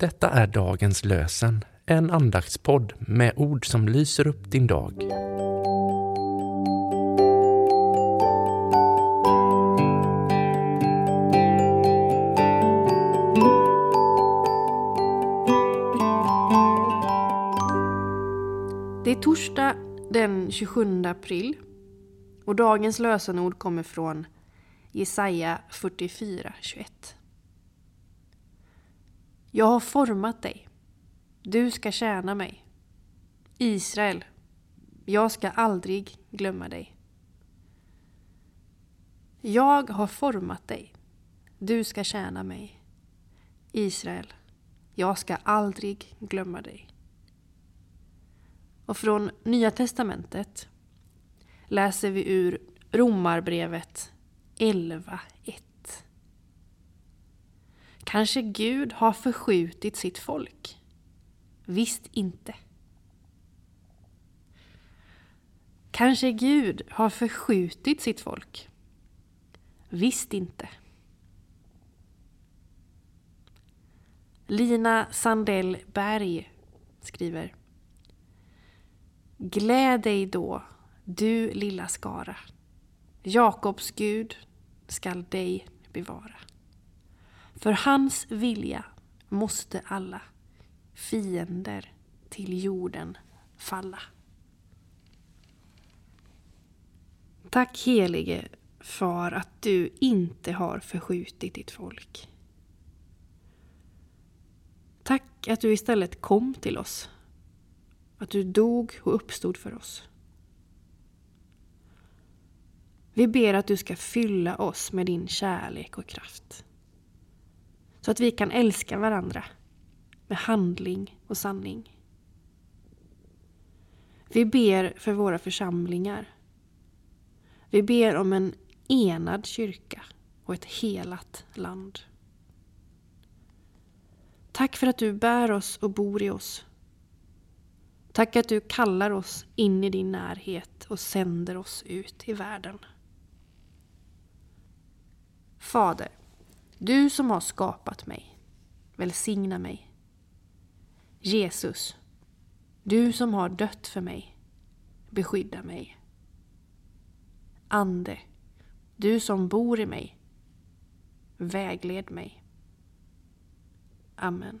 Detta är dagens lösen, en andaktspodd med ord som lyser upp din dag. Det är torsdag den 27 april och dagens lösenord kommer från Jesaja 44.21. Jag har format dig. Du ska tjäna mig. Israel, jag ska aldrig glömma dig. Jag har format dig. Du ska tjäna mig. Israel, jag ska aldrig glömma dig. Och från Nya Testamentet läser vi ur Romarbrevet 11.1. Kanske Gud har förskjutit sitt folk? Visst inte. Kanske Gud har förskjutit sitt folk? Visst inte. Lina Sandell Berg skriver Gläd dig då, du lilla skara. Jakobs Gud skall dig bevara. För hans vilja måste alla fiender till jorden falla. Tack helige Far att du inte har förskjutit ditt folk. Tack att du istället kom till oss. Att du dog och uppstod för oss. Vi ber att du ska fylla oss med din kärlek och kraft. Så att vi kan älska varandra med handling och sanning. Vi ber för våra församlingar. Vi ber om en enad kyrka och ett helat land. Tack för att du bär oss och bor i oss. Tack att du kallar oss in i din närhet och sänder oss ut i världen. Fader, du som har skapat mig, välsigna mig. Jesus, du som har dött för mig, beskydda mig. Ande, du som bor i mig, vägled mig. Amen.